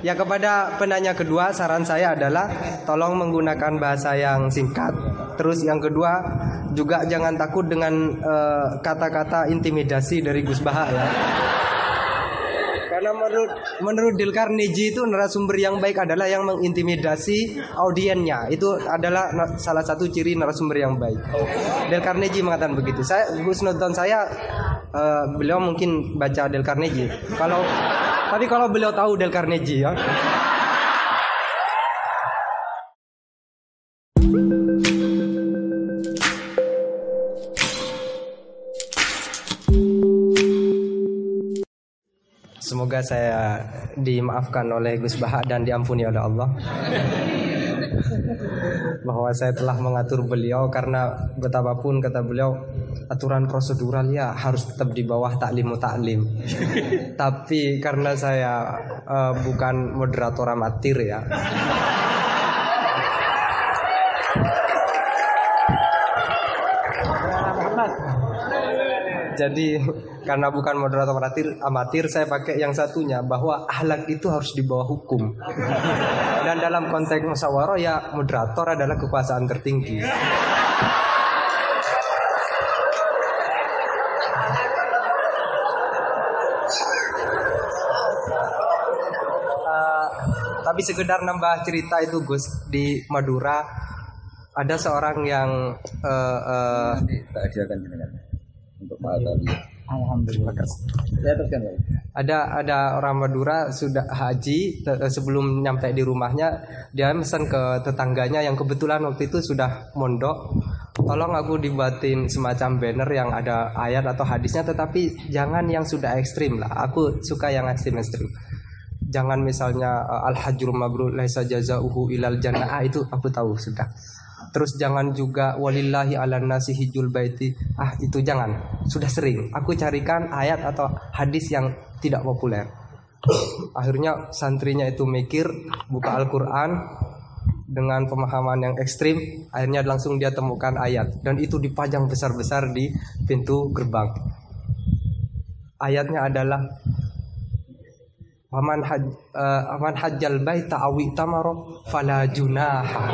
Ya kepada penanya kedua saran saya adalah tolong menggunakan bahasa yang singkat. Terus yang kedua juga jangan takut dengan eh, kata-kata intimidasi dari Gus Baha ya. Karena menurut menurut Dilkarneji itu narasumber yang baik adalah yang mengintimidasi audiennya. Itu adalah salah satu ciri narasumber yang baik. Dilkarneji mengatakan begitu. Saya Gus nonton saya eh, beliau mungkin baca Del Carnegie. Kalau tapi kalau beliau tahu Del Carnegie ya. Semoga saya dimaafkan oleh Gus Baha dan diampuni oleh Allah bahwa saya telah mengatur beliau karena betapapun kata beliau aturan prosedural ya harus tetap di bawah taklimu taklim. Tapi karena saya eh, bukan moderator amatir ya. Jadi karena bukan moderator amatir, amatir saya pakai yang satunya bahwa ahlak itu harus di bawah hukum. Dan dalam konteks musyawarah ya moderator adalah kekuasaan tertinggi. Eh, tapi sekedar nambah cerita itu Gus di Madura ada seorang yang tak hadiahkan jenengan untuk Pak tadi. Alhamdulillah Ya teruskan ada ada orang Madura sudah haji eh, sebelum nyampe di rumahnya dia pesan ke tetangganya yang kebetulan waktu itu sudah mondok tolong aku dibuatin semacam banner yang ada ayat atau hadisnya tetapi jangan yang sudah ekstrim lah. Aku suka yang ekstrim ekstrim. Jangan misalnya al hajrul mabrur laisa jazauhu ilal jannah. Ah, itu aku tahu sudah terus jangan juga walillahi ala nasi hijul baiti. Ah itu jangan. Sudah sering. Aku carikan ayat atau hadis yang tidak populer. Akhirnya santrinya itu mikir buka Al-Quran dengan pemahaman yang ekstrim. Akhirnya langsung dia temukan ayat. Dan itu dipajang besar-besar di pintu gerbang. Ayatnya adalah Waman haj, waman hajjal baita awi tamaro fala junaha.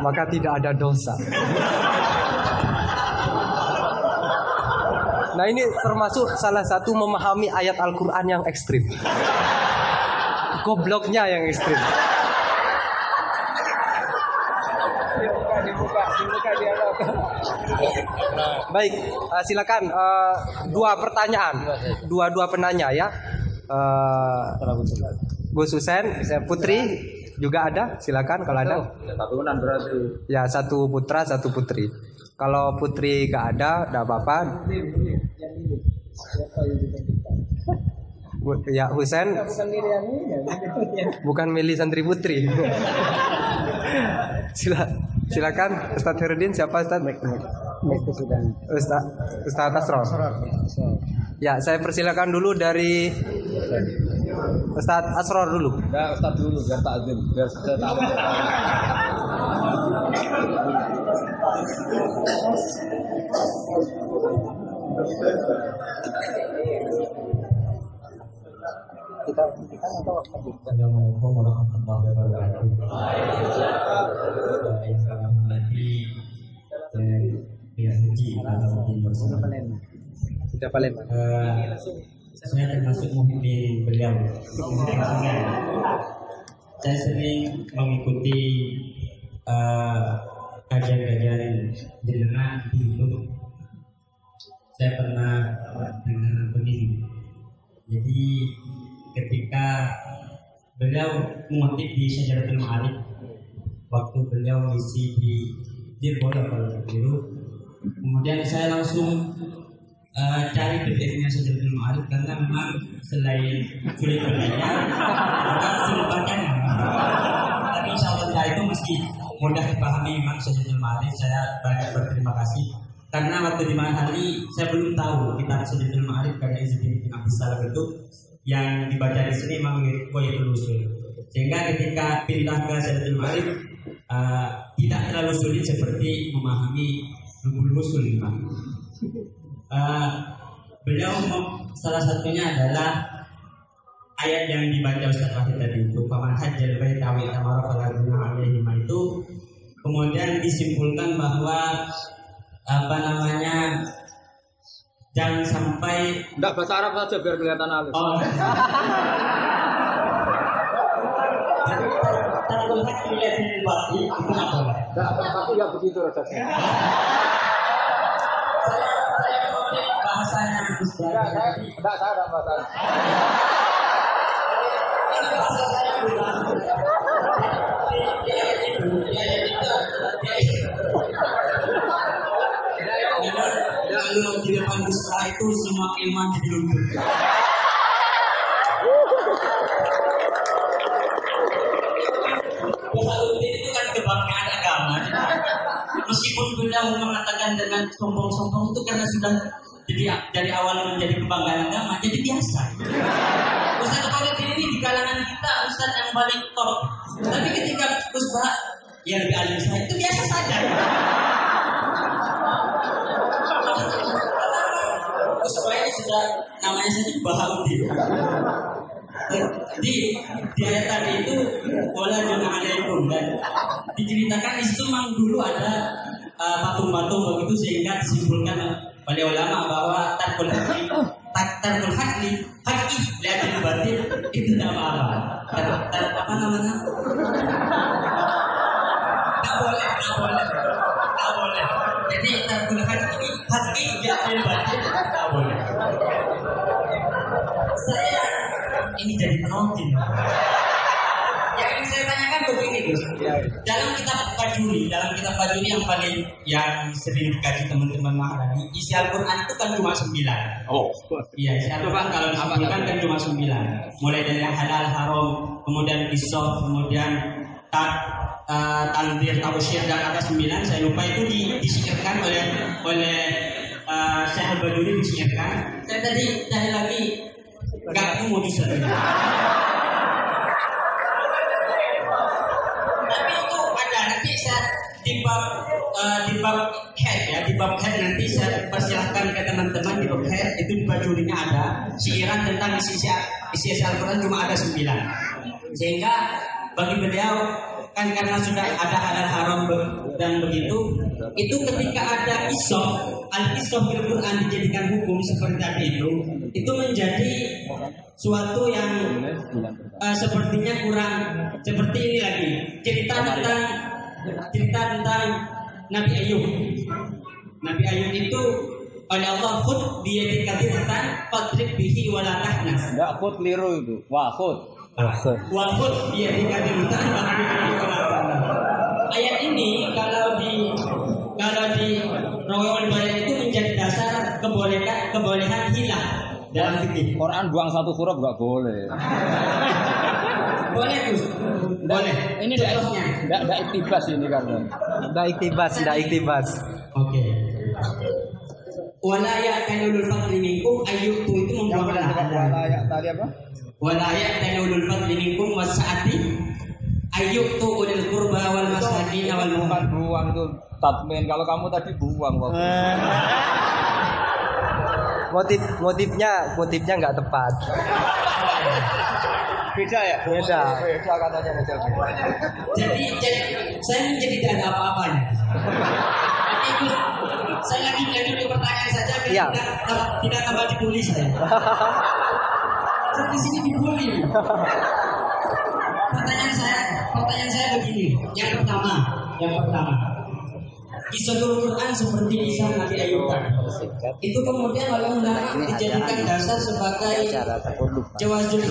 Maka tidak ada dosa. Nah ini termasuk salah satu memahami ayat Al-Quran yang ekstrim. Gobloknya yang ekstrim. Baik, eh, silakan eh, dua pertanyaan, dua-dua penanya ya. Eh, Gus Husen, Putri juga ada, silakan kalau ada. Ya satu putra, satu putri. Kalau putri gak ada, tidak apa-apa. Bu- Ya Husen, bukan milih santri putri. Sila, silakan Ustadz Herudin siapa Ustadz? Ustadz Ustadz Asror. Ya saya persilakan dulu dari Ustadz Asror dulu. Enggak, Ustaz dulu biar takzim, biar saya tahu. Assalamualaikum warahmatullahi wabarakatuh. Pihak haji Sudah paling. Saya termasuk muhibin beliau. Saya sering mengikuti eh, kajian-kajian jenengan di YouTube. Saya pernah dengar begini. Jadi ketika beliau mengutip di Syajaratul Ma'arif waktu beliau mengisi di Dirboy kalau kemudian saya langsung eh, cari PDF-nya Syajaratul Ma'arif karena memang selain juga sulit bacanya tapi insya Allah setelah itu meski mudah dipahami memang Syajaratul Ma'arif saya banyak berterima kasih. Karena waktu di mana hari saya belum tahu kitab Syajaratul Ma'arif karya Izzuddin bin Abdus Salam itu yang dibaca di sini memang mirip Qoyatul Usul. Sehingga ketika pindah ke Syajaratul Ma'arif eh, tidak terlalu sulit seperti memahami Rubul Usul memang Eh, beliau salah satunya adalah ayat yang dibaca Ustaz Wahid tadi itu paman hajjal baita wa tamara fala junaha alaihim itu kemudian disimpulkan bahwa apa namanya jangan sampai Enggak bahasa Arab saja biar kelihatan halus. oh Tanggul hak dilihat di bati itu boleh. Enggak, tapi enggak begitu rasanya. Saya mau bahasanya Gus saya Jadi, enggak saya enggak bahasa. bahasa saya bukan. Dia itu, dia itu, dia itu. Kalau di depan Gus Bara itu semua keiman jadi. Dengan sombong-sombong itu karena sudah jadi dari awal menjadi kebanggaan agama, jadi biasa. Ustaz Bahaluddin ini di kalangan kita Ustaz yang paling top. Tapi ketika Gus Bara ya lebih alim saya itu biasa saja. Gus Bara ini sudah namanya saja Bahaluddin. Di di ayat tadi itu wala alaikum dan diceritakan di memang dulu ada uh, patung-patung begitu sehingga disimpulkan oleh ulama bahwa tarkul hakli tarkul hakli hakki lihat batin itu tidak apa-apa. Apa namanya? Tak boleh, tak boleh, tak boleh. Jadi tarkul hakli hakki lihat batin tak boleh. Saya ini jadi penonton. Yang ingin saya tanyakan begini Gus. Dalam kitab Fajuri, dalam kitab Fajuri yang paling yang sering dikaji teman-teman Maharani, isi Al-Quran itu kan cuma sembilan. Oh. Iya, isi Al-Quran kalau disebutkan kan cuma sembilan. Mulai dari yang halal, haram, kemudian kisah, kemudian tak uh, tandir, tausyir dan ada sembilan. Saya lupa itu di, disihirkan oleh oleh uh, Syekh Al-Baduri disihirkan. Saya tadi tadi lagi nggak mau bisa. di bab eh, di bab head ya di bab head nanti saya persilahkan ke teman-teman di bab head itu di bajurinya ada siiran tentang isi isi isi Al-Quran cuma ada sembilan. Sehingga bagi beliau kan karena sudah ada halal haram dan begitu itu ketika ada isoh al isoh bil Quran dijadikan hukum seperti tadi itu itu menjadi suatu yang eh, sepertinya kurang seperti ini lagi cerita tentang cerita tentang Nabi Ayub Nabi Ayub itu oleh Allah khud dia dikatakan fadrib bihi wala tahnas Enggak khut liru itu. Wah, khut. wa khud dia dikatakan fadrib bihi wala tahnas ayat ini kalau di kalau di Rawal Bayan itu menjadi dasar kebolehan kebolehan hilang dalam fikih Quran buang satu huruf enggak boleh. boleh Gus boleh Ini contohnya enggak enggak iktibas ini karena. Ndak iktibas, ndak iktibas. Oke. Wala ya'tanulul fadli minkum ayyutu itu membawa lahan. ya tadi apa? Wala ya'tanulul fadli minkum wasa'ati ayyutu ulil qurba wal masakin wal Bukan buang itu tatmin. Kalau kamu tadi buang kok. Motif motifnya motifnya nggak tepat. Beda ya? Beda. Beda katanya beda. Jadi, jadi saya ini jadi tidak ada apa-apanya. Tapi itu saya lagi lagi di pertanyaan saja biar Iya. tidak tidak tambah dibully saya. Saya di sini dibully. Pertanyaan saya, pertanyaan saya begini. Yang pertama, yang pertama. Kisah Quran seperti kisah Nabi Ayub tadi. Itu kemudian oleh ulama dijadikan dasar sebagai jawazul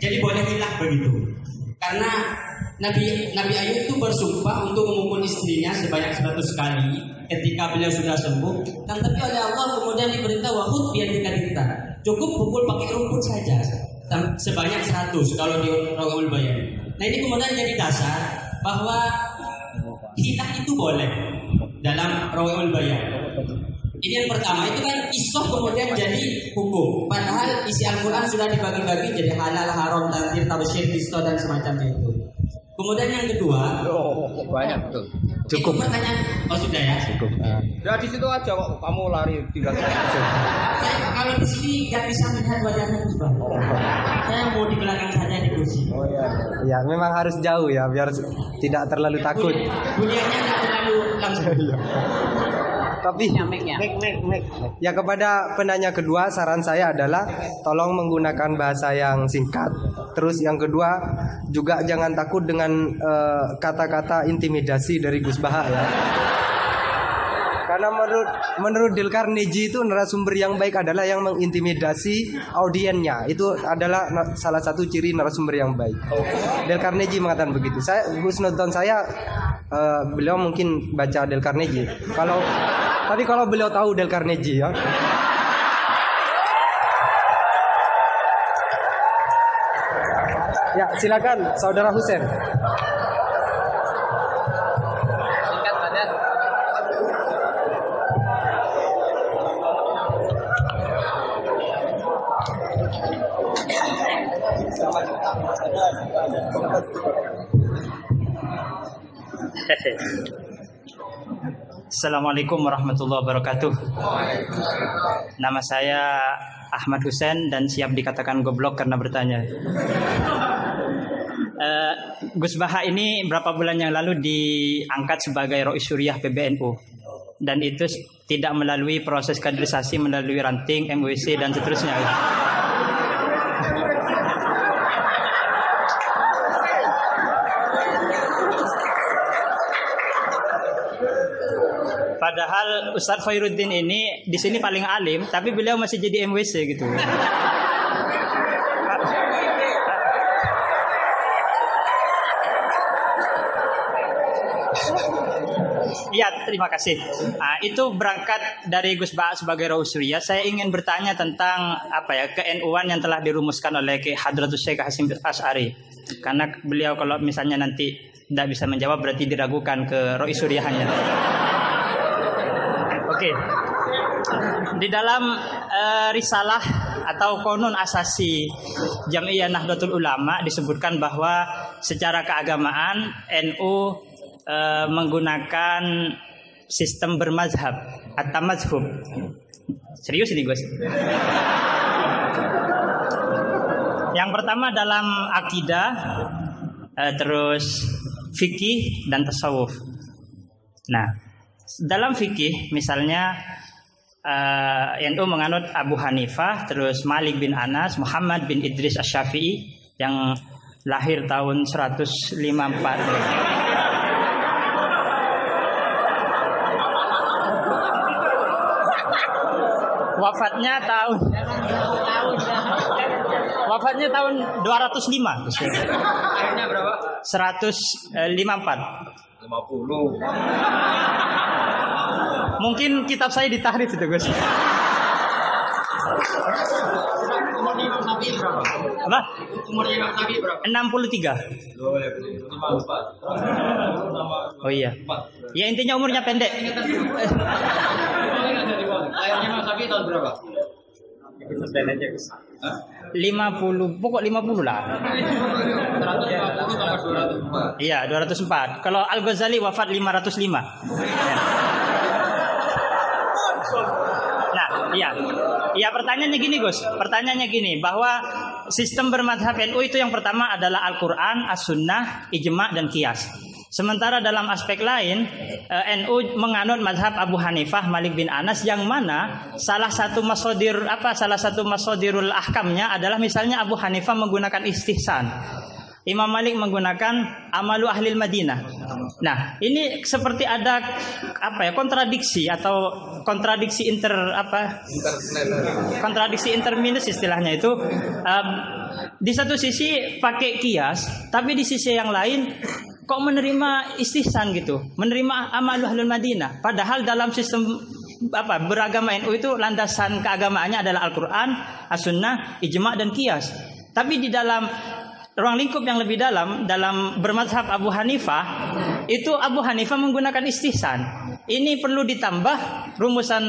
jadi boleh begitu. Karena Nabi Nabi Ayub itu bersumpah untuk memukul istrinya sebanyak 100 kali ketika beliau sudah sembuh. Dan tapi oleh Allah kemudian diperintah wahud biar kita Cukup pukul pakai rumput saja sebanyak 100 kalau di Rawul Bayan. Nah ini kemudian jadi dasar bahwa hilah itu boleh dalam Rawul Bayan. Ini yang pertama itu kan isoh kemudian jadi hukum. Padahal isi Al-Quran sudah dibagi-bagi jadi halal, haram, tanzir, tabsyir, kisto dan semacamnya itu. Kemudian yang kedua, Oh, banyak betul. Cukup. itu pertanyaan oh sudah ya. Cukup. Ya di situ aja kok kamu lari tinggal Saya kalau di sini nggak bisa melihat wajahnya Gus Bang. Saya mau di belakang saja di. Oh. Ya, memang harus jauh ya biar tidak terlalu takut. Bunyinya terlalu langsung. Tapi ya kepada penanya kedua saran saya adalah tolong menggunakan bahasa yang singkat. Terus yang kedua juga jangan takut dengan eh, kata-kata intimidasi dari Gus Baha ya. Karena menurut menurut Del Carnegie itu narasumber yang baik adalah yang mengintimidasi audiennya. Itu adalah salah satu ciri narasumber yang baik. Del Carnegie mengatakan begitu. Saya Gus nonton saya eh, beliau mungkin baca Del Carnegie. Kalau tapi kalau beliau tahu Del Carnegie ya. Ya, silakan Saudara Husen. Assalamualaikum warahmatullahi wabarakatuh. Nama saya Ahmad Husen dan siap dikatakan goblok karena bertanya. Eh, Gus Baha ini berapa bulan yang lalu diangkat sebagai Rois Suriah PBNU dan itu tidak melalui proses kaderisasi melalui ranting MWC dan seterusnya. Padahal Ustadz Khairuddin ini di sini paling alim, tapi beliau masih jadi MWC gitu. Iya, terima kasih. Nah, itu berangkat dari Gus Ba sebagai Raul Surya. Saya ingin bertanya tentang apa ya ke-NU-an yang telah dirumuskan oleh Ki Hadratus Syekh Hasim As'ari. Karena beliau kalau misalnya nanti tidak bisa menjawab berarti diragukan ke Roy Surya Oke. Di dalam eh, risalah atau konun asasi Jamiyah Nahdlatul Ulama disebutkan bahwa secara keagamaan NU eh, menggunakan sistem bermazhab atau mazhub. Serius ini Gus? Yang pertama dalam akidah, eh, terus fikih dan tasawuf. Nah, dalam fikih misalnya eh, NU menganut Abu Hanifah, terus Malik bin Anas, Muhammad bin Idris Asy-Syafi'i yang lahir tahun 154. Wafatnya tahun Wafatnya tahun 205. Akhirnya berapa? 154. 50. Mungkin kitab saya ditahrif itu, Gus. Apa? 63. Boleh, 54. Oh iya. Ya intinya umurnya pendek. Berapa? 50 pokok 50 lah. 150 tambah 204. Iya, 204. Kalau Al Ghazali wafat 505. Ya. Nah, iya. Iya, pertanyaannya gini, Gus. Pertanyaannya gini, bahwa sistem bermadhab NU itu yang pertama adalah Al-Qur'an, As-Sunnah, Ijma' dan Qiyas. Sementara dalam aspek lain, eh, NU menganut mazhab Abu Hanifah, Malik bin Anas yang mana salah satu masodir apa salah satu masodirul ahkamnya adalah misalnya Abu Hanifah menggunakan istihsan. Imam Malik menggunakan amalu ahli Madinah. Nah, ini seperti ada apa ya kontradiksi atau kontradiksi inter apa kontradiksi interminus istilahnya itu um, di satu sisi pakai kias, tapi di sisi yang lain kok menerima istihsan gitu, menerima amalu ahli Madinah. Padahal dalam sistem apa beragama NU itu landasan keagamaannya adalah Al-Qur'an, As-Sunnah, Ijma' dan Qiyas. Tapi di dalam ruang lingkup yang lebih dalam dalam bermadhab Abu Hanifah itu Abu Hanifah menggunakan istihsan. Ini perlu ditambah rumusan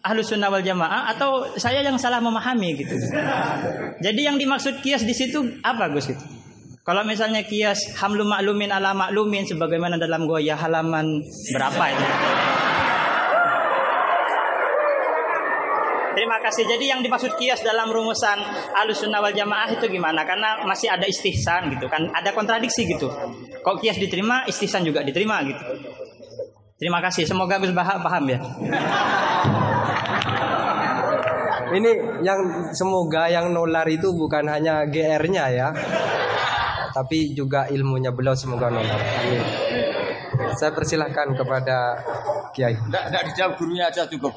ahlu sunnah wal jamaah atau saya yang salah memahami gitu. Jadi yang dimaksud kias di situ apa Gus itu? Kalau misalnya kias hamlu maklumin ala maklumin sebagaimana dalam goya halaman berapa itu? Terima kasih. Jadi yang dimaksud kias dalam rumusan alusunnah wal jamaah itu gimana? Karena masih ada istihsan gitu kan, ada kontradiksi gitu. Kok kias diterima, istihsan juga diterima gitu. Terima kasih. Semoga Gus Baha paham ya. Ini yang semoga yang nolar itu bukan hanya GR-nya ya. Tapi juga ilmunya beliau semoga nolar. Amin. Saya persilahkan kepada Kiai. Enggak, enggak dijawab gurunya aja cukup.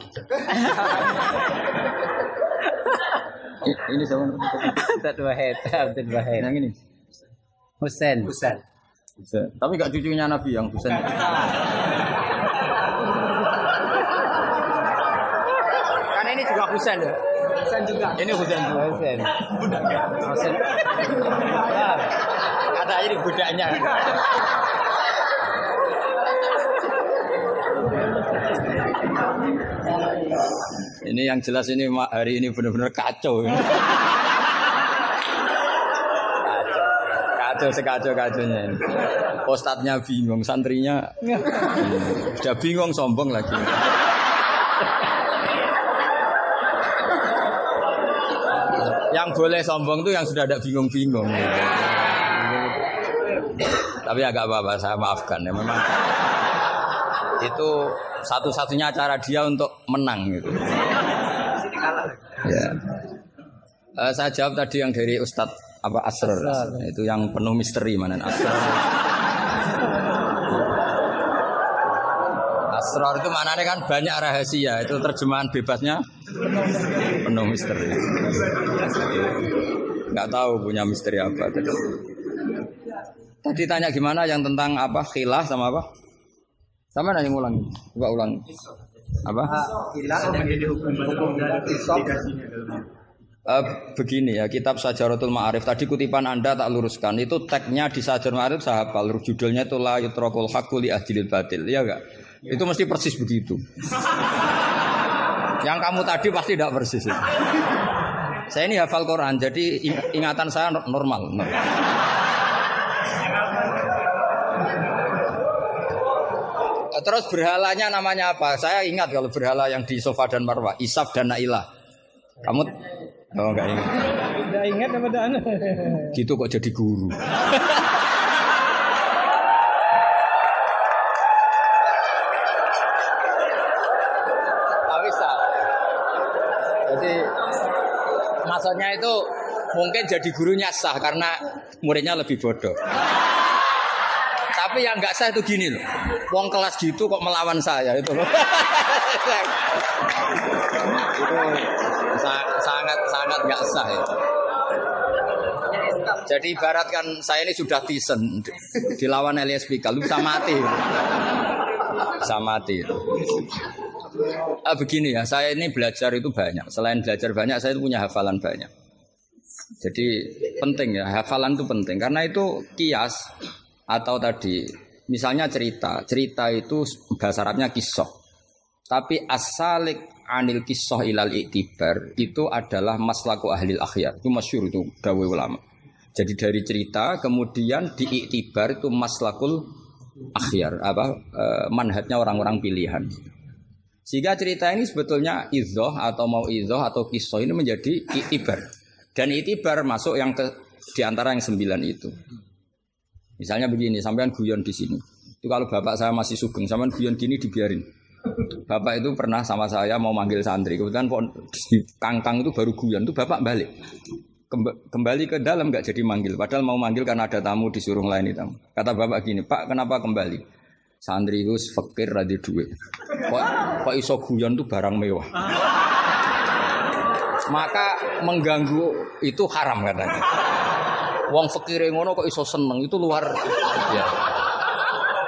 Ini siapa? Ustadz Wahid, Abdul Wahid. Yang ini. Husain. Ustaz. Bisa. Tapi enggak cucunya Nabi yang dosen. Karena ini juga Husain ya. Husain juga. Ini Husain. Husain. Husain. Kata ini budaknya. Ini yang jelas ini hari ini benar-benar kacau. kacau. Kacau sekacau kacaunya. ini. Ustadznya bingung, santrinya sudah bingung sombong lagi. Yang boleh sombong tuh yang sudah ada bingung-bingung. Tapi agak apa-apa, saya maafkan ya memang itu satu-satunya cara dia untuk menang gitu. Ya. Eh, saya jawab tadi yang dari Ustadz apa Asrar, itu yang penuh misteri mana Asrar. Asrar itu maknanya kan banyak rahasia, itu terjemahan bebasnya penuh misteri. Nggak tahu punya misteri apa tadi. Tadi tanya gimana yang tentang apa khilah sama apa? Sama nanya ulang, coba ulang. Apa? Eh, begini ya, kitab Sajaratul Ma'arif tadi kutipan Anda tak luruskan itu tagnya di Sajaratul Ma'arif saya hafal judulnya itu la yutrakul haqqu li ahdilil batil ya enggak? Itu mesti persis begitu. Yang kamu tadi pasti tidak persis. itu. Saya ini hafal Quran, jadi ing- ingatan saya no- normal. normal. Terus berhalanya namanya apa? Saya ingat kalau berhala yang di Sofa dan Marwah, Isaf dan Nailah. Kamu Oh enggak ingat. Udah ingat apa dah? Gitu kok jadi guru. Tapi salah. Jadi maksudnya itu mungkin jadi gurunya sah karena muridnya lebih bodoh. Tapi yang nggak sah itu gini loh. Wong kelas gitu kok melawan saya itu loh. itu sa- sangat sangat nggak sah ya. Jadi ibaratkan saya ini sudah tisen dilawan Pikal, lu bisa mati. Bisa mati. Ah, begini ya, saya ini belajar itu banyak. Selain belajar banyak, saya itu punya hafalan banyak. Jadi penting ya, hafalan itu penting karena itu kias atau tadi misalnya cerita, cerita itu bahasa Arabnya kisah. Tapi asalik anil kisah ilal iktibar itu adalah maslaku ahlil akhyar. Itu masyur itu dawe ulama. Jadi dari cerita kemudian diiktibar itu maslakul akhyar apa eh, manhatnya orang-orang pilihan. Sehingga cerita ini sebetulnya izoh atau mau izoh atau kisah ini menjadi iktibar. Dan iktibar masuk yang ke di antara yang sembilan itu. Misalnya begini, sampean guyon di sini. Itu kalau bapak saya masih sugeng, sampean guyon gini dibiarin. Bapak itu pernah sama saya mau manggil santri, kebetulan kangkang itu baru guyon, itu bapak balik. Kemba- Kembali ke dalam nggak jadi manggil, padahal mau manggil karena ada tamu disuruh melayani tamu. Kata bapak gini, Pak kenapa kembali? Santri itu fakir radi duit. Kok, kok iso guyon itu barang mewah. Maka mengganggu itu haram katanya. Wong fakir ngono kok iso seneng itu luar ya.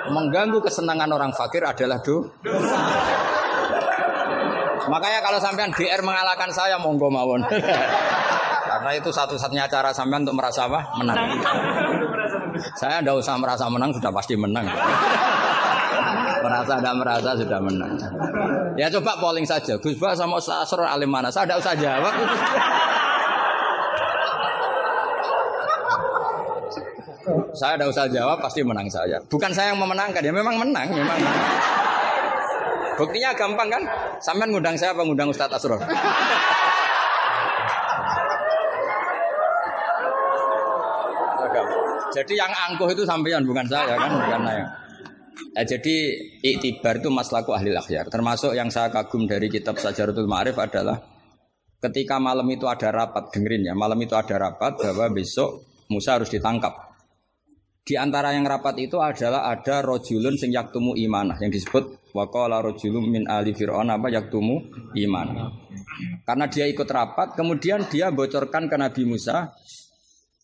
Mengganggu kesenangan orang fakir adalah do. Makanya kalau sampean GR mengalahkan saya monggo mawon. Karena itu satu-satunya cara sampean untuk merasa apa? Menang. Saya tidak usah merasa menang sudah pasti menang. merasa tidak merasa sudah menang. Ya coba polling saja. Gus Bah sama Ustaz Asror alim mana? Saya tidak usah jawab. Saya tidak usah jawab, pasti menang saya. Bukan saya yang memenangkan, ya memang menang, memang. menang. Buktinya gampang kan? Sampean ngundang saya apa ngundang Ustadz Asror? Jadi yang angkuh itu sampean bukan saya kan, bukan saya. Ya, jadi iktibar itu maslaku ahli akhyar. Termasuk yang saya kagum dari kitab Sajaratul Ma'arif adalah ketika malam itu ada rapat, dengerin ya, malam itu ada rapat bahwa besok Musa harus ditangkap. Di antara yang rapat itu adalah ada rojulun sing yaktumu imanah yang disebut waqala rojulun min ali fir'aun apa yaktumu imanah. Karena dia ikut rapat, kemudian dia bocorkan ke Nabi Musa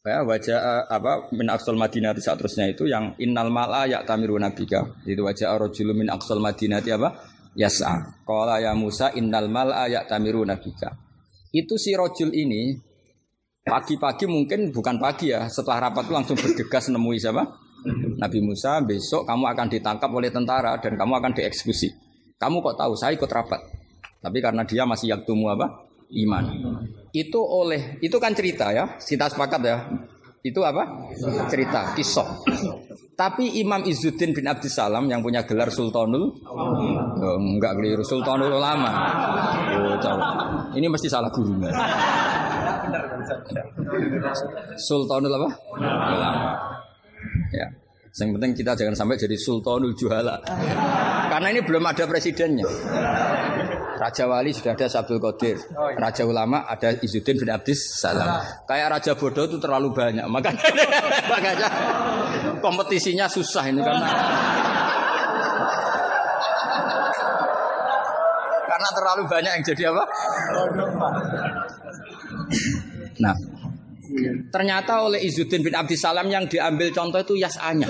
ya wajah apa min aqsal madinati saat terusnya itu yang innal mala ya tamiru nabika. Itu wajah rajulun min aqsal madinati apa? Yas'a. Qala ya Musa innal mala ya tamiru nabika. Itu si rojul ini pagi-pagi mungkin bukan pagi ya. Setelah rapat itu langsung bergegas nemui siapa? Nabi Musa besok kamu akan ditangkap oleh tentara dan kamu akan dieksekusi. Kamu kok tahu? Saya ikut rapat. Tapi karena dia masih yaktumu apa? Iman. Itu oleh itu kan cerita ya, kita sepakat ya. Itu apa? Cerita, kisah. Tapi Imam Izzuddin bin Abdissalam yang punya gelar Sultanul oh, enggak keliru Sultanul Ulama. Oh. Ini mesti salah gurunya. Sultanul apa? Ulama. Ya. Yang penting kita jangan sampai jadi Sultanul Juhala. Karena ini belum ada presidennya. Raja Wali sudah ada Sabdul Qadir. Raja Ulama ada Izzuddin bin Abdis Salam. Kayak Raja Bodoh itu terlalu banyak. Makanya, makanya kompetisinya susah ini karena karena terlalu banyak yang jadi apa? Nah, ternyata oleh Izzuddin bin Abdis Salam yang diambil contoh itu yas'anya.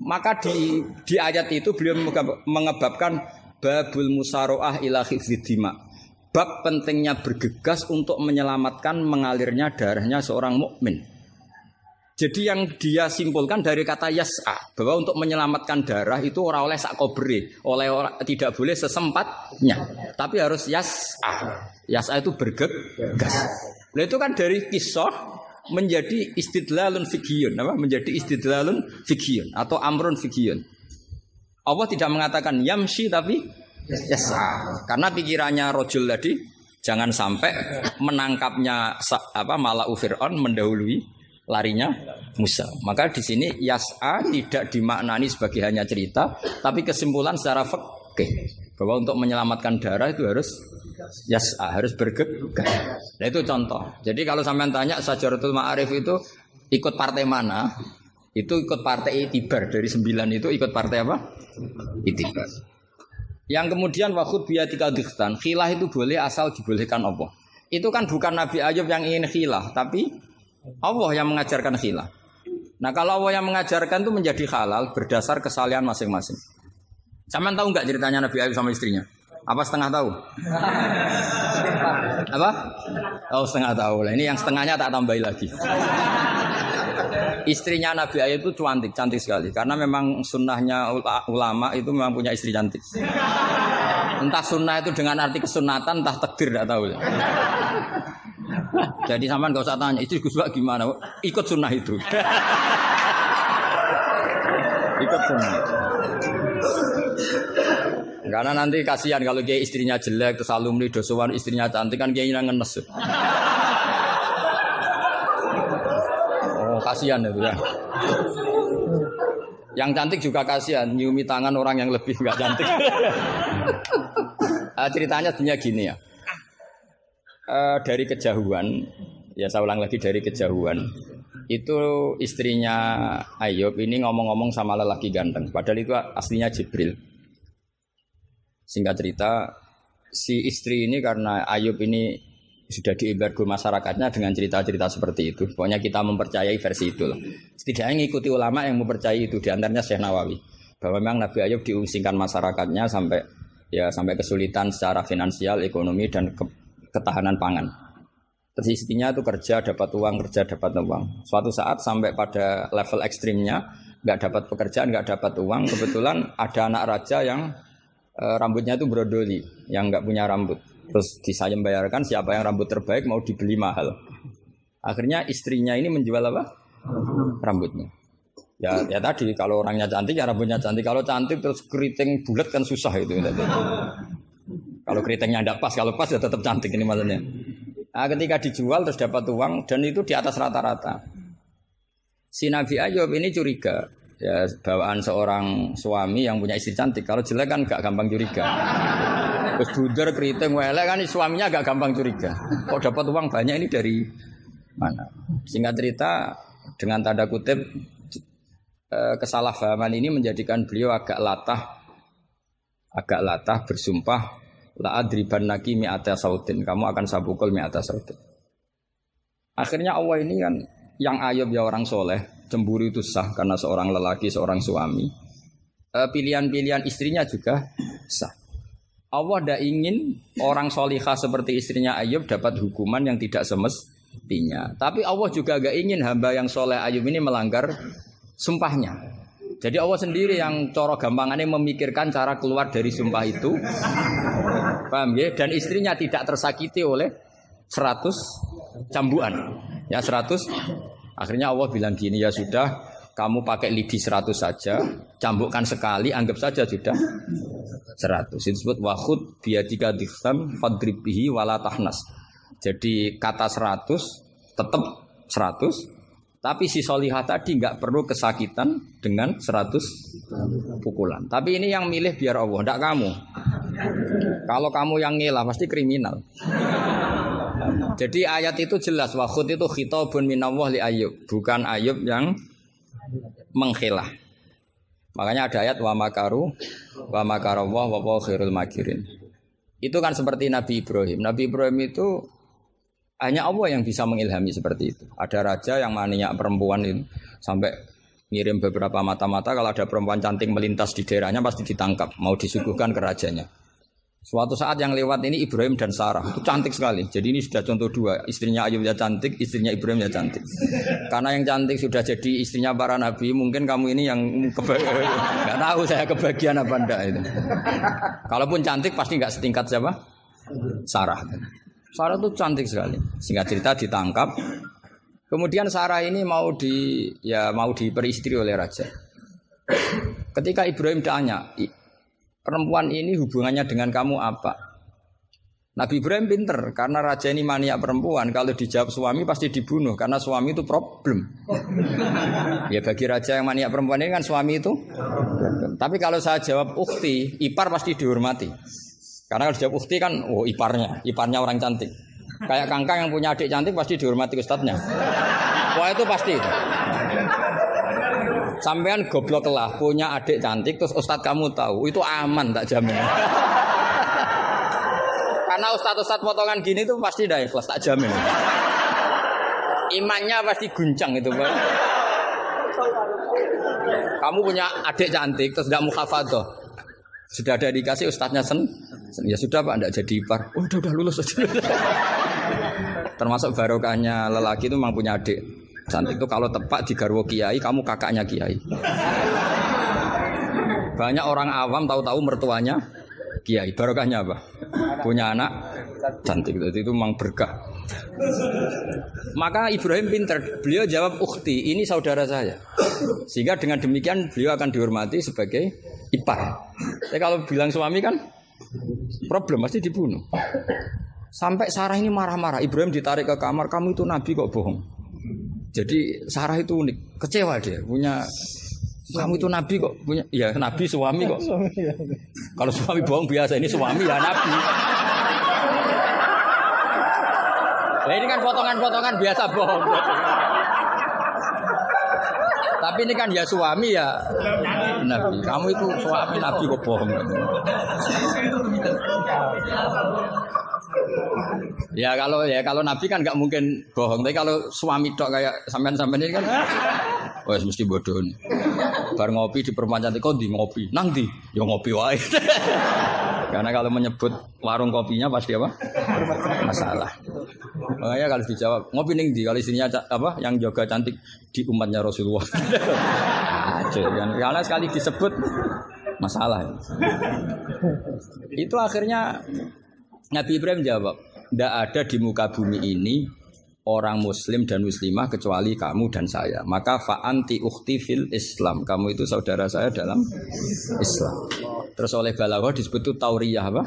Maka di di ayat itu beliau mengebabkan babul musaroah ila dima. Bab pentingnya bergegas untuk menyelamatkan mengalirnya darahnya seorang mukmin. Jadi yang dia simpulkan dari kata yas'a bahwa untuk menyelamatkan darah itu orang oleh sak kobre, oleh orang, tidak boleh sesempatnya, tapi harus yas'a. Yas'a itu bergegas. Nah itu kan dari kisah menjadi istidlalun fikhiyun apa menjadi istidlalun fikhiyun atau amrun fikhiyun Allah tidak mengatakan yamshi tapi yasa karena pikirannya rojul tadi jangan sampai menangkapnya apa malah Fir'aun mendahului larinya Musa maka di sini yasa tidak dimaknani sebagai hanya cerita tapi kesimpulan secara fikih bahwa untuk menyelamatkan darah itu harus Yas ah, harus bergegas. Nah itu contoh. Jadi kalau sampean tanya Sajaratul Ma'arif itu ikut partai mana? Itu ikut partai Itibar dari sembilan itu ikut partai apa? Itibar. Yang kemudian wakut biatika dikhtan, khilah itu boleh asal dibolehkan Allah. Itu kan bukan Nabi Ayub yang ingin khilah, tapi Allah yang mengajarkan khilah. Nah kalau Allah yang mengajarkan itu menjadi halal berdasar kesalahan masing-masing. Sampean tahu nggak ceritanya Nabi Ayub sama istrinya? Apa setengah tahu? Apa? Oh setengah tahu lah. Ini yang setengahnya tak tambahi lagi. Istrinya Nabi Ayub itu cantik, cantik sekali. Karena memang sunnahnya ulama itu memang punya istri cantik. Entah sunnah itu dengan arti kesunatan, entah takdir, tidak tahu. Jadi sama nggak usah tanya, istri Gus gimana? Ikut sunnah itu. Ikut sunnah. Karena nanti kasihan kalau dia istrinya jelek terus alumni dosowan istrinya cantik kan dia ngenes. Oh kasihan itu ya. Yang cantik juga kasihan nyiumi tangan orang yang lebih nggak cantik. uh, ceritanya sebenarnya gini ya. Uh, dari kejauhan, ya saya ulang lagi dari kejauhan. Itu istrinya Ayub ini ngomong-ngomong sama lelaki ganteng. Padahal itu aslinya Jibril. Singkat cerita, si istri ini karena Ayub ini sudah diembargo masyarakatnya dengan cerita-cerita seperti itu. Pokoknya kita mempercayai versi itu lah. Setidaknya mengikuti ulama yang mempercayai itu, di antaranya Syekh Nawawi. Bahwa memang Nabi Ayub diungsingkan masyarakatnya sampai ya sampai kesulitan secara finansial, ekonomi dan ke, ketahanan pangan. Terus itu kerja dapat uang, kerja dapat uang. Suatu saat sampai pada level ekstrimnya, nggak dapat pekerjaan, nggak dapat uang. Kebetulan ada anak raja yang e, rambutnya itu brodoli yang nggak punya rambut. Terus saya bayarkan siapa yang rambut terbaik mau dibeli mahal. Akhirnya istrinya ini menjual apa? Rambutnya. Ya, ya tadi kalau orangnya cantik ya rambutnya cantik. Kalau cantik terus keriting bulat kan susah itu. Kalau keritingnya tidak pas, kalau pas ya tetap cantik ini maksudnya. Nah, ketika dijual terus dapat uang dan itu di atas rata-rata. Si Nabi Ayub ini curiga. Ya, bawaan seorang suami yang punya istri cantik. Kalau jelek kan gak gampang curiga. Terus buder, keriting, welek kan suaminya agak gampang curiga. Kok dapat uang banyak ini dari mana? Singkat cerita, dengan tanda kutip eh, kesalahpahaman ini menjadikan beliau agak latah agak latah bersumpah la adriban naki mi'ata sautin kamu akan sabukul mi'ata sautin akhirnya Allah ini kan yang ayub ya orang soleh cemburu itu sah karena seorang lelaki seorang suami Eh, pilihan-pilihan istrinya juga sah Allah tidak ingin orang solihah seperti istrinya Ayub dapat hukuman yang tidak semestinya. Tapi Allah juga gak ingin hamba yang soleh Ayub ini melanggar sumpahnya. Jadi Allah sendiri yang coro gampangannya memikirkan cara keluar dari sumpah itu. Paham ya? Dan istrinya tidak tersakiti oleh 100 cambuan. Ya 100. Akhirnya Allah bilang gini, ya sudah kamu pakai lidi 100 saja, cambukkan sekali, anggap saja sudah 100. Itu disebut wahud biadika dikhtam fadribihi wala tahnas. Jadi kata 100 tetap 100, tapi si solihah tadi nggak perlu kesakitan dengan 100 pukulan. Tapi ini yang milih biar Allah, tidak kamu. Kalau kamu yang ngelah pasti kriminal. Jadi ayat itu jelas wahud itu khitabun minallah li Ayub, bukan Ayub yang menghilah. Makanya ada ayat wa makaru wa makarallah khairul makirin. Itu kan seperti Nabi Ibrahim. Nabi Ibrahim itu hanya Allah yang bisa mengilhami seperti itu. Ada raja yang maniak perempuan itu sampai ngirim beberapa mata-mata kalau ada perempuan cantik melintas di daerahnya pasti ditangkap, mau disuguhkan ke rajanya. Suatu saat yang lewat ini Ibrahim dan Sarah itu cantik sekali. Jadi ini sudah contoh dua, istrinya Ayub ya cantik, istrinya Ibrahim ya cantik. Karena yang cantik sudah jadi istrinya para nabi, mungkin kamu ini yang nggak tahu saya kebagian apa enggak itu. Kalaupun cantik pasti nggak setingkat siapa? Sarah. Sarah itu cantik sekali. Singkat cerita ditangkap. Kemudian Sarah ini mau di ya mau diperistri oleh raja. Ketika Ibrahim tanya, "I- perempuan ini hubungannya dengan kamu apa? Nabi Ibrahim pinter karena raja ini maniak perempuan. Kalau dijawab suami pasti dibunuh karena suami itu problem. ya bagi raja yang maniak perempuan ini kan suami itu. Tapi kalau saya jawab ukti, ipar pasti dihormati. Karena kalau dijawab ukti kan, oh iparnya, iparnya orang cantik. Kayak kangkang yang punya adik cantik pasti dihormati ustadznya. Wah itu pasti. Sampean goblok lah punya adik cantik terus ustadz kamu tahu itu aman tak jamin. Karena ustadz-ustadz potongan gini tuh pasti dah ikhlas tak jamin. Imannya pasti guncang itu Pak. Kamu punya adik cantik terus tidak muhafadoh. Sudah ada dikasih ustadznya sen, ya sudah pak, tidak jadi ipar. Oh, udah udah lulus. Termasuk barokahnya lelaki itu memang punya adik cantik itu kalau tepat di garwo kiai, kamu kakaknya kiai. Banyak orang awam tahu-tahu mertuanya kiai. Barokahnya apa? Punya anak cantik itu, itu memang berkah. Maka Ibrahim pinter, beliau jawab ukti, ini saudara saya. Sehingga dengan demikian beliau akan dihormati sebagai ipar. Tapi kalau bilang suami kan problem pasti dibunuh. Sampai Sarah ini marah-marah. Ibrahim ditarik ke kamar, kamu itu nabi kok bohong. Jadi Sarah itu unik, kecewa dia punya kamu itu nabi kok punya ya nabi suami kok. Kalau suami bohong biasa ini suami ya nabi. Nah ini kan potongan-potongan biasa bohong. Tapi ini kan ya suami ya nabi. Kamu itu suami nabi kok bohong. Ya kalau ya kalau nabi kan nggak mungkin bohong. Tapi kalau suami tok kayak sampean-sampean ini kan, wah mesti bodoh nih. Bar ngopi di perempuan cantik kok di ngopi, nang di, ya ngopi wae. Karena kalau menyebut warung kopinya pasti apa? Masalah. Makanya kalau dijawab ngopi ning di, kalau isinya ca- apa yang jaga cantik di umatnya Rasulullah. Aduh, kan. Karena sekali disebut masalah. Itu akhirnya Nabi Ibrahim jawab, tidak ada di muka bumi ini orang muslim dan muslimah kecuali kamu dan saya. Maka fa anti ukhti fil Islam. Kamu itu saudara saya dalam Islam. Terus oleh balaghah disebut itu tauriyah apa?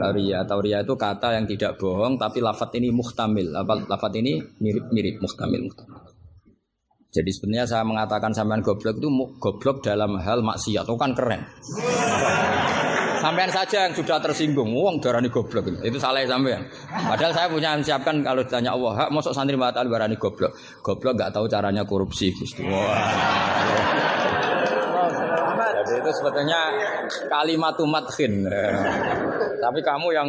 Tauriyah. Tauriyah itu kata yang tidak bohong tapi lafat ini muhtamil. Apa lafat ini mirip-mirip muhtamil. muhtamil. Jadi sebenarnya saya mengatakan sampean goblok itu goblok dalam hal maksiat. Itu kan keren. Sampean saja yang sudah tersinggung, wong darani goblok itu. Salah sampean. Padahal saya punya siapkan kalau ditanya Allah, hak mosok santri batal barani goblok. Goblok nggak tahu caranya korupsi, Gusti. Wah. Jadi itu sebetulnya kalimat madkhin. Tapi kamu yang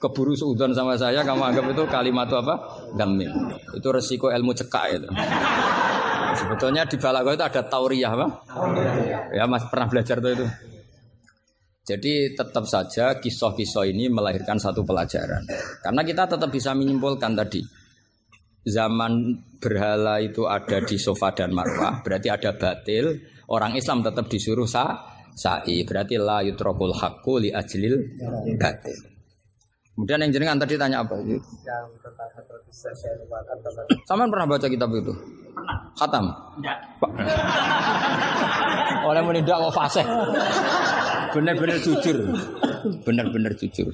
keburu seudon sama saya, kamu anggap itu kalimat apa? Gamin. Itu resiko ilmu cekak itu. Sebetulnya di balaghah itu ada tauriyah apa? Ya Mas pernah belajar tuh itu. Jadi tetap saja kisah-kisah ini melahirkan satu pelajaran. Karena kita tetap bisa menyimpulkan tadi zaman berhala itu ada di sofa dan marwah, berarti ada batil. Orang Islam tetap disuruh sa sa'i, berarti la yutrokul haqqu li ajlil batil. Kemudian yang jenengan tadi tanya apa? Lupakan Sama pernah baca kitab itu? Khatam? Enggak. Oleh menindak mau fasih. Benar-benar jujur. Benar-benar jujur.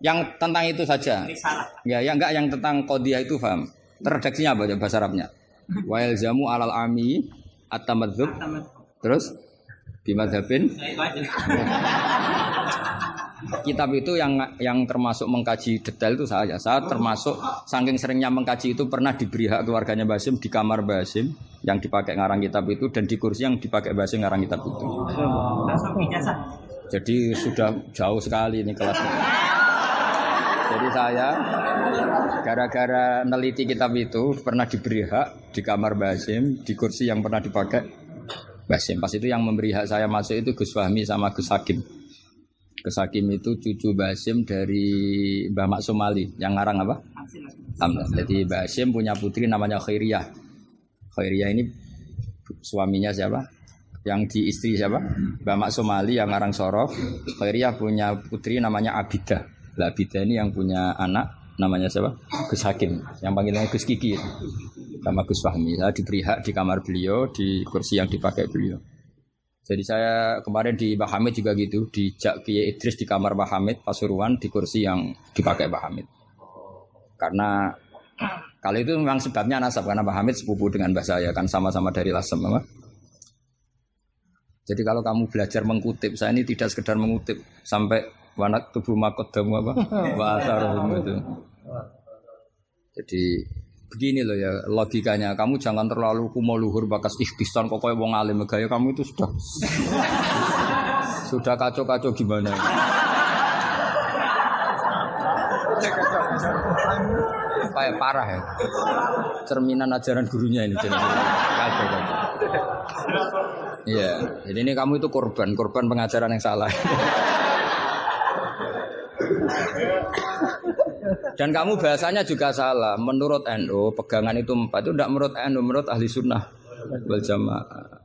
Yang tentang itu saja. Ya, yang enggak yang tentang kodiah itu paham. Redaksinya apa ya bahasa Arabnya? Wa yalzamu alal ami at-tamadzub. Terus bimadzhabin itu aja. kitab itu yang yang termasuk mengkaji detail itu saya. Saya termasuk saking seringnya mengkaji itu pernah diberi hak keluarganya Basim di kamar Basim yang dipakai ngarang kitab itu dan di kursi yang dipakai Basim ngarang kitab itu. Jadi sudah jauh sekali ini kelasnya. Jadi saya gara-gara neliti kitab itu pernah diberi hak di kamar Basim di kursi yang pernah dipakai Basim. Pas itu yang memberi hak saya masuk itu Gus Fahmi sama Gus Hakim. Gus Hakim itu cucu Basim dari Mbah Mak Somali yang ngarang apa? Hamzah. Jadi Basim punya putri namanya Khairiyah. Khairiyah ini suaminya siapa? Yang di istri siapa? Mbah Mak Somali yang ngarang Sorof. Khairiyah punya putri namanya Abidah. Lah Abidah ini yang punya anak namanya siapa? Gus Hakim. Yang panggilannya Gus Kiki. Sama Gus Fahmi. Saya diberi hak di kamar beliau, di kursi yang dipakai beliau. Jadi saya kemarin di Mbah Hamid juga gitu, di Jak Kiai Idris di kamar Mbah Hamid Pasuruan di kursi yang dipakai Mbah Hamid. Karena kalau itu memang sebabnya nasab karena Mbah Hamid sepupu dengan Mbah saya kan sama-sama dari Lasem apa? Jadi kalau kamu belajar mengutip, saya ini tidak sekedar mengutip sampai wanak tubuh makodamu apa? Wa itu. Jadi begini loh ya logikanya. Kamu jangan terlalu kumo luhur bakas ikhtisan kok kayak wong alim. Gaya kamu itu sudah sudah kacau-kacau gimana? Kayak parah ya. Cerminan ajaran gurunya ini kacau kacau iya jadi ini kamu itu korban korban pengajaran yang salah Dan kamu bahasanya juga salah. Menurut NU, pegangan itu empat itu tidak menurut NU, menurut ahli sunnah wal jamaah.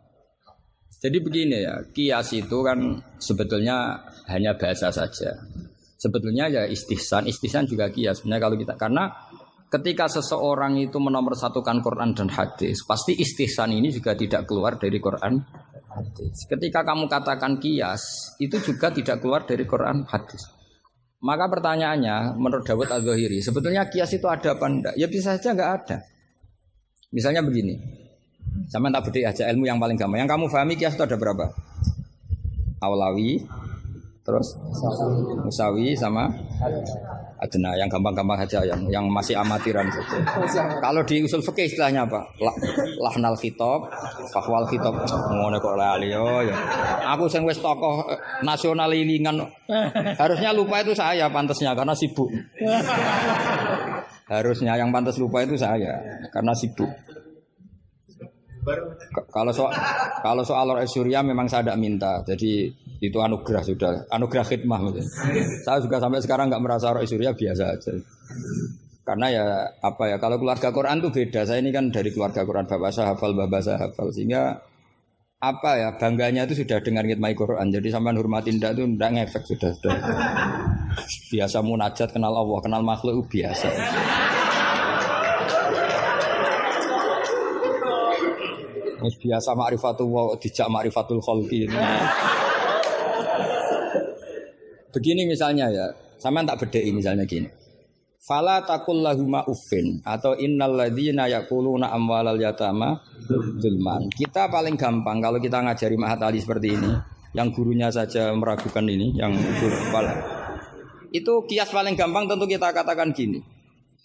Jadi begini ya, kias itu kan sebetulnya hanya bahasa saja. Sebetulnya ya istihsan, istihsan juga kias. Sebenarnya kalau kita karena ketika seseorang itu menomorsatukan Quran dan hadis, pasti istihsan ini juga tidak keluar dari Quran hadis. Ketika kamu katakan kias, itu juga tidak keluar dari Quran hadis. Maka pertanyaannya, menurut Dawud Al-Zahiri, sebetulnya kias itu ada apa enggak? Ya bisa saja enggak ada. Misalnya begini, sama tak beda aja ilmu yang paling gampang. Yang kamu pahami kias itu ada berapa? Awlawi, terus Musawi sama Adna yang gampang-gampang saja yang yang masih amatiran saja. Kalau di usul fikih istilahnya apa? La- Lahnal khitab, fahwal khitab. Ngono kok lali yo ya. Aku sing wis tokoh eh, nasional ilingan. Harusnya lupa itu saya pantasnya karena sibuk. Harusnya yang pantas lupa itu saya karena sibuk. Kalau soal kalau soal Surya memang saya tidak minta, jadi itu anugerah sudah, anugerah khidmah. mungkin. Saya juga sampai sekarang nggak merasa Roh Surya biasa aja. Karena ya apa ya kalau keluarga Quran tuh beda. Saya ini kan dari keluarga Quran bapak saya hafal, bapak saya hafal sehingga apa ya bangganya itu sudah dengar ngitmai Quran. Jadi sampai hormatin ndak itu ndak ngefek sudah sudah. Biasa munajat kenal Allah, kenal makhluk biasa. Biasa ma'rifatul wa dijak ma'rifatul khalqi. Begini misalnya ya, sama tak bedai misalnya gini. Fala takul lahuma uffin atau innal ladzina yaquluna amwalal yatama zulman. Kita paling gampang kalau kita ngajari Mahat Ali seperti ini, yang gurunya saja meragukan ini, yang guru kepala. Itu kias paling gampang tentu kita katakan gini.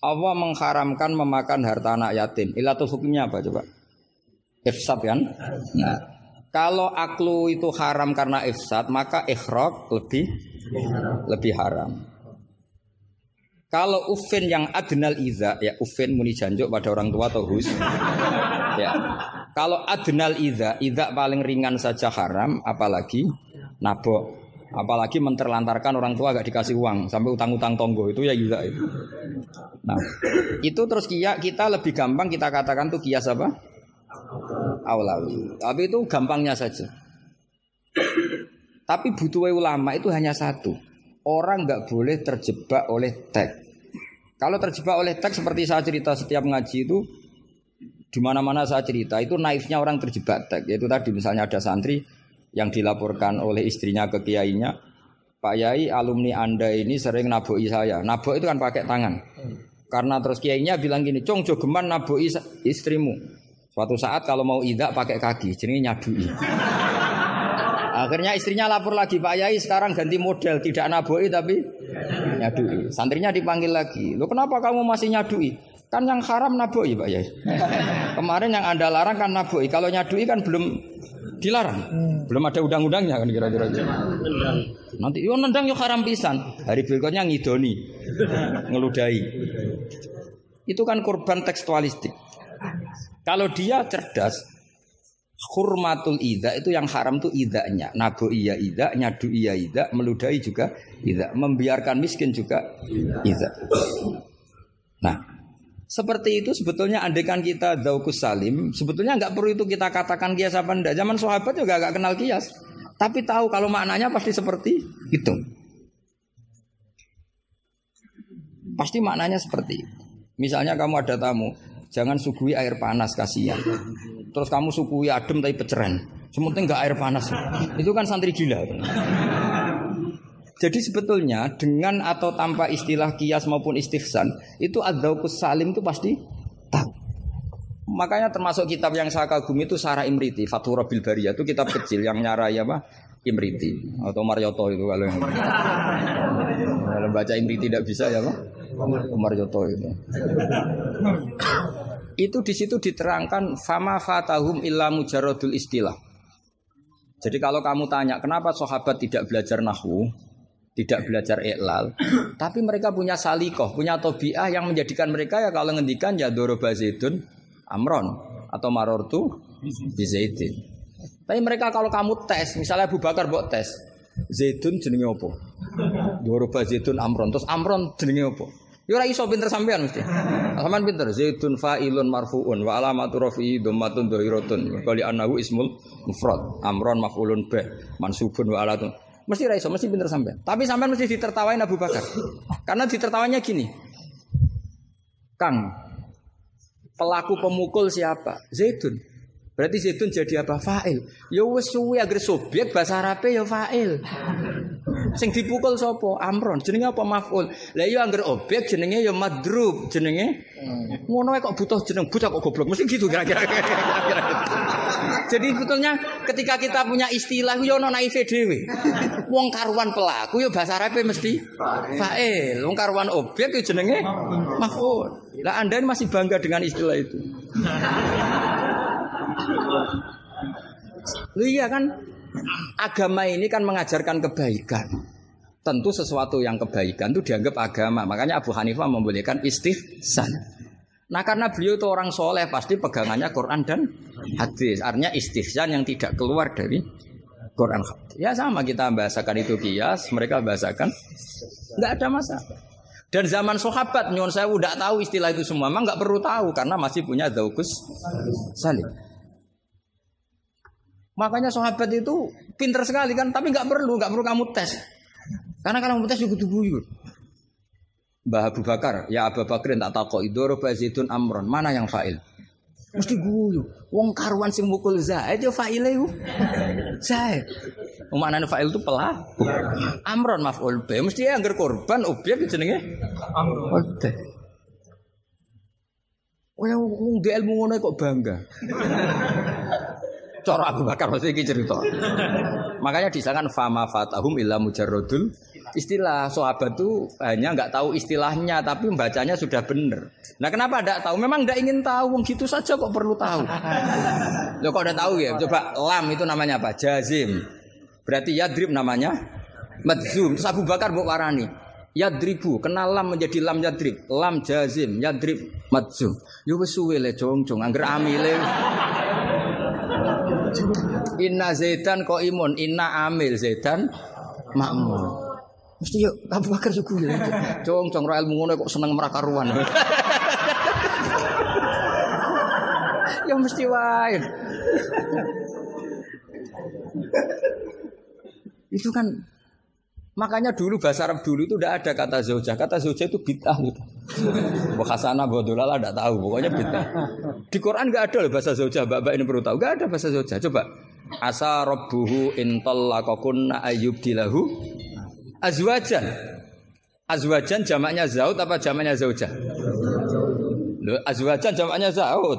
Allah mengharamkan memakan harta anak yatim. Ilatul hukumnya apa coba? Ifsad kan? Nah, kalau aklu itu haram karena ifsad, maka ikhraq lebih lebih haram. Kalau ufin yang adnal iza, ya ufin muni janjuk pada orang tua atau hus. ya. Kalau adnal iza, iza paling ringan saja haram, apalagi nabok. Apalagi menterlantarkan orang tua gak dikasih uang sampai utang-utang tonggo itu ya iza itu. Nah, itu terus kia kita lebih gampang kita katakan tuh kias apa? Aulawi. Tapi itu gampangnya saja. Tapi butuh ulama itu hanya satu. Orang nggak boleh terjebak oleh teks. Kalau terjebak oleh teks seperti saya cerita setiap ngaji itu di mana-mana saya cerita itu naifnya orang terjebak teks. Yaitu tadi misalnya ada santri yang dilaporkan oleh istrinya ke kiainya, Pak Yai alumni Anda ini sering naboi saya. Nabok itu kan pakai tangan. Karena terus kiainya bilang gini, "Cong jogeman naboi istrimu." Suatu saat kalau mau idak pakai kaki, jadi nyadui. Akhirnya istrinya lapor lagi, Pak Yai sekarang ganti model, tidak naboi tapi nyadui. Santrinya dipanggil lagi, lo kenapa kamu masih nyadui? Kan yang haram naboi Pak Yai. Kemarin yang anda larang kan naboi, kalau nyadui kan belum dilarang, belum ada undang-undangnya kan kira-kira. Nanti yo nendang yo haram pisan. Hari berikutnya ngidoni, ngeludahi. Itu kan korban tekstualistik. Kalau dia cerdas, Hurmatul ida itu yang haram itu idanya. Nago iya ida, nyadu iya ida, meludahi juga ida. Membiarkan miskin juga ida. Nah, seperti itu sebetulnya andekan kita daukus salim, sebetulnya nggak perlu itu kita katakan kias apa enggak. Zaman sahabat juga nggak kenal kias. Tapi tahu kalau maknanya pasti seperti itu. Pasti maknanya seperti itu. Misalnya kamu ada tamu, jangan suguhi air panas kasihan. Terus kamu suguhi adem tapi peceren. Sementing nggak air panas. Itu kan santri gila. Jadi sebetulnya dengan atau tanpa istilah kias maupun istihsan itu adzaukus salim itu pasti tahu. Makanya termasuk kitab yang saya kagumi itu Sarah Imriti, Fathur Rabil itu kitab kecil yang nyarai apa? Imriti atau Marioto itu kalau yang kalau baca Imriti tidak bisa ya Pak? Marioto itu. Itu di situ diterangkan fama fatahum illa mujarodul istilah. Jadi kalau kamu tanya kenapa sahabat tidak belajar nahwu, tidak belajar iklal, tapi mereka punya salikoh, punya tobiah yang menjadikan mereka ya kalau ngendikan ya doroba zaidun amron atau marortu bizaidin. Tapi mereka kalau kamu tes, misalnya Abu Bakar buat tes, zaidun jenenge opo? Doroba zaidun amron, terus amron jenenge opo? Ya ora iso pinter sampean mesti. Sampean pinter zaidun fa'ilun marfuun wa alamatu rafi'i dhammatun dhahiratun. Kali annahu ismul mufrad. Amron maf'ulun bih mansubun wa alatun. Mesti ra iso, mesti pinter sampean. Tapi sampean mesti ditertawain Abu Bakar. Karena ditertawanya gini. Kang, pelaku pemukul siapa? Zaidun. Berarti Zaidun jadi apa? Fa'il. Ya wis suwi agar subjek bahasa Arabe ya fa'il. Sing dipukul sapa? Amron. Jenenge apa maf'ul? Lah iya angger objek jenenge ya madrub. Jenenge ngono kok butuh jeneng bocah kok goblok. Mesti gitu kira-kira. Jadi sebetulnya ketika kita punya istilah yo ono naive dhewe. Wong karuan pelaku yo bahasa Arabe mesti fa'il. Wong karuan objek yo jenenge maf'ul. Lah Anda masih bangga dengan istilah itu. Lu iya kan agama ini kan mengajarkan kebaikan. Tentu sesuatu yang kebaikan itu dianggap agama. Makanya Abu Hanifah membolehkan istihsan. Nah karena beliau itu orang soleh pasti pegangannya Quran dan hadis. Artinya istihsan yang tidak keluar dari Quran. Ya sama kita bahasakan itu kias, mereka bahasakan nggak ada masalah. Dan zaman sahabat nyon saya udah tahu istilah itu semua, memang nggak perlu tahu karena masih punya daukus salim. Makanya sahabat itu pinter sekali kan, tapi nggak perlu, nggak perlu kamu tes. Karena kalau protes juga guyu. Mbah Abu Bakar, ya Abu Bakar tak takok idoro Zaidun Amron, mana yang fa'il? Mesti guyu. Wong karuan sing mukul Zaid yo fa'ile iku. Zaid. Maknane fa'il itu pelah. Amron maf'ul bi. Mesti ya anggar korban objek jenenge Amron. Oh ya wong ilmu ngono kok bangga. Cara Abu Bakar mesti iki cerita. Makanya disangkan fama fatahum illa mujarradul istilah sahabat itu hanya nggak tahu istilahnya tapi membacanya sudah benar. Nah kenapa tidak tahu? Memang tidak ingin tahu, Wong gitu saja kok perlu tahu. Lo kok udah tahu ya? Coba lam itu namanya apa? Jazim. Berarti yadrib namanya madzum. Terus Abu Bakar buat warani. Yadribu, kenal lam menjadi lam yadrib, lam jazim, yadrib madzum. Yo wis suwe le jongcong, angger amile. Inna Zaidan kok imun, inna amil Zaidan makmur. Mesti yuk Abu Bakar suku ya. Cong cong ra ilmu kok seneng merakaruan. ya mesti wae. itu kan makanya dulu bahasa Arab dulu itu tidak ada kata zaujah. Kata zaujah itu bid'ah gitu. Bahasana bodolala tidak tahu, pokoknya bid'ah. Di Quran nggak ada loh bahasa zaujah. Mbak-mbak ini perlu tahu, nggak ada bahasa zaujah. Coba asa rabbuhu intallaqakunna ayyubdilahu azwajan. Azwajan jamaknya zaud apa jamaknya zaujah? Loh, azwajan jamaknya zaud.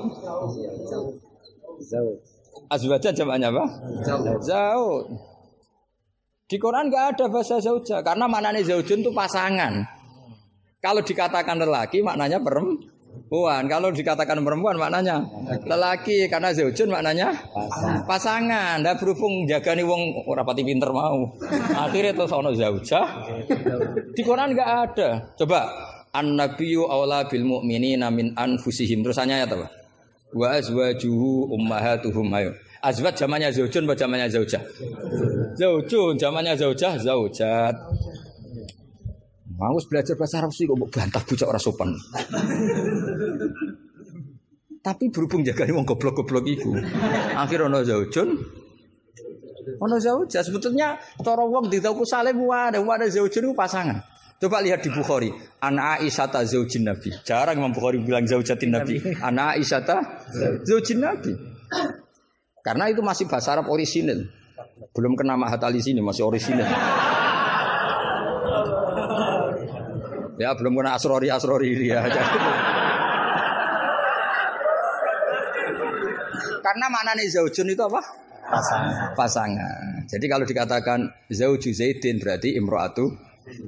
Azwajan jamaknya apa? Zaud. Di Quran nggak ada bahasa zaujah karena maknanya zaujun itu pasangan. Kalau dikatakan lelaki maknanya perempuan. Kalau dikatakan perempuan maknanya lelaki karena zaujun maknanya pasangan. Dah berhubung jaga nih wong ora pati pinter mau. Akhirnya terus ono zaujah. Di Quran nggak ada. Coba an-nabiyyu aula bil mu'minina min anfusihim. Terus ya apa? Wa azwajuhu ummahatuhum ayo. Azwat zamannya zaujun apa zamannya zaujah? Zaujun, zamannya zaujah, zaujat. Mau belajar bahasa Arab sih kok bantah bocah ora sopan. Tapi berhubung jaga wong goblok-goblok iku. Akhir ono zaujun. Ono zaujah sebetulnya cara wong ditaku saleh wae, wae zaujun itu pasangan. Coba lihat di Bukhari, anak Aisyah ta zaujin Nabi. Jarang Imam Bukhari bilang zaujatin Nabi. Anak Aisyah ta zaujin Nabi. Karena itu masih bahasa Arab orisinil. Belum kena mahat ali sini masih orisinil. ya belum kena asrori asrori ya. Karena maknanya zaujun itu apa? Pasangan. Pasangan. Jadi kalau dikatakan zauju Zaidin berarti imro'atu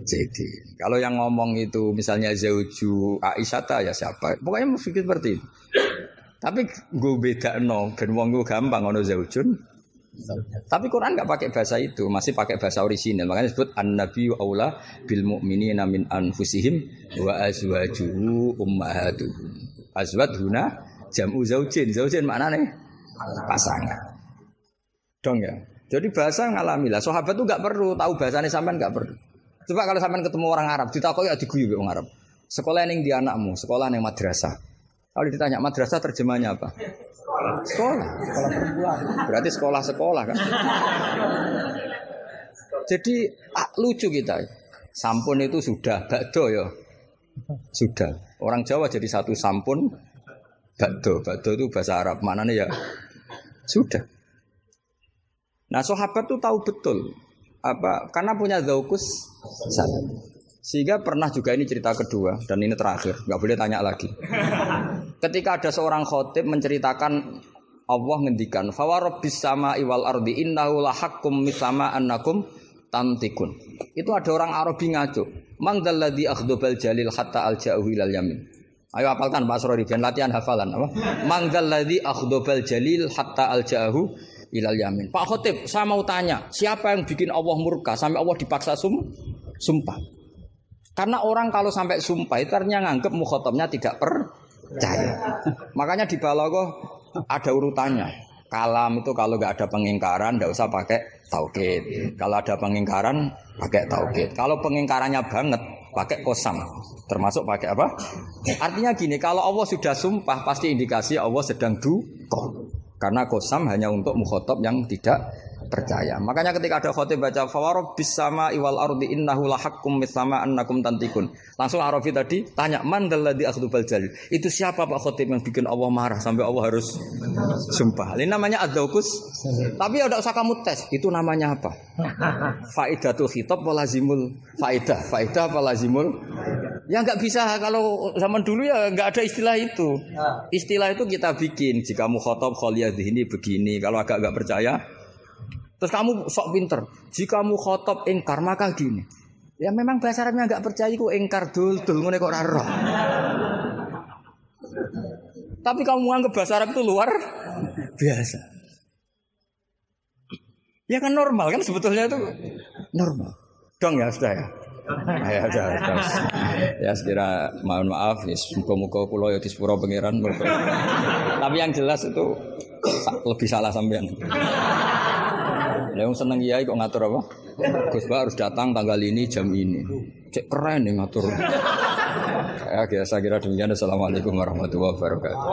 Zaidin. Kalau yang ngomong itu misalnya zauju Aisyata ya siapa? Pokoknya mesti seperti itu. Tapi gue beda no, ben wong gue gampang ono zaujun. Tapi Quran nggak pakai bahasa itu, masih pakai bahasa orisinal. Makanya disebut an-nabiyyu aula bil mu'minina min anfusihim wa azwajuhu ummahatuhum. Azwat huna jam'u zaujin. Zaujin maknanya pasangan. Dong ya. Jadi bahasa ngalami lah. Sahabat tuh nggak perlu tahu bahasanya sampean nggak perlu. Coba kalau sampean ketemu orang Arab, ditakoki ya diguyu orang Arab. Sekolah yang di anakmu, sekolah yang madrasah. Kalau ditanya madrasah terjemahnya apa? Sekolah. Sekolah perempuan. Berarti sekolah-sekolah kan. Jadi ah, lucu kita. Sampun itu sudah bakdo ya. Sudah. Orang Jawa jadi satu sampun bakdo. Bakdo itu bahasa Arab. Maknanya ya sudah. Nah sahabat tuh tahu betul apa karena punya zaukus sehingga pernah juga ini cerita kedua dan ini terakhir, nggak boleh tanya lagi. Ketika ada seorang khotib menceritakan Allah ngendikan, "Fawarobbis sama iwal ardi innahu lahakum misama annakum tantikun." Itu ada orang Arabi ngaco. Mangdalladzi akhdobal jalil hatta alja'u ilal yamin. Ayo hafalkan Pak biar latihan hafalan apa? Mangdalladzi akhdobal jalil hatta alja'u ilal yamin. Pak Khotib, saya mau tanya, siapa yang bikin Allah murka sampai Allah dipaksa sum sumpah? Karena orang kalau sampai sumpah itu artinya nganggep mukhotomnya tidak percaya. Makanya di balagoh ada urutannya. Kalam itu kalau nggak ada pengingkaran, nggak usah pakai taukid. Kalau ada pengingkaran, pakai taukid. Kalau pengingkarannya banget, pakai kosam. Termasuk pakai apa? Artinya gini, kalau Allah sudah sumpah, pasti indikasi Allah sedang duka. Karena kosam hanya untuk mukhotob yang tidak percaya. Makanya ketika ada khotib baca fawarobbis sama iwal ardi innahu lahakum mislama annakum tantikun. Langsung Arafi tadi tanya man dalladzi akhdubal jalil. Itu siapa Pak khotib yang bikin Allah marah sampai Allah harus sumpah. Ini namanya adzaukus. Tapi ya udah usah kamu tes. Itu namanya apa? Faidatul khitab walazimul faidah. Faidah apa lazimul? Ya nggak bisa kalau zaman dulu ya nggak ada istilah itu. Istilah itu kita bikin. Jika kamu khotob kholiyah ini begini. Kalau agak nggak percaya, terus kamu sok pinter. Jika kamu khotob ingkar maka gini. Ya memang bahasa Arabnya nggak percaya kok ingkar dul dul ngene kok ora roh. Tapi kamu anggap bahasa Arab itu luar biasa. Ya kan normal kan sebetulnya itu normal. Dong ya sudah ya. Ya sudah. Ya sekira mohon maaf ya muka-muka kula ya disepuro pangeran. Tapi yang jelas itu lebih salah sampean. Lah wong seneng kiai kok ngatur apa? Gus Bah harus datang tanggal ini jam ini. Cek keren nih ngatur. Ya, saya kira demikian. Assalamualaikum warahmatullahi wabarakatuh.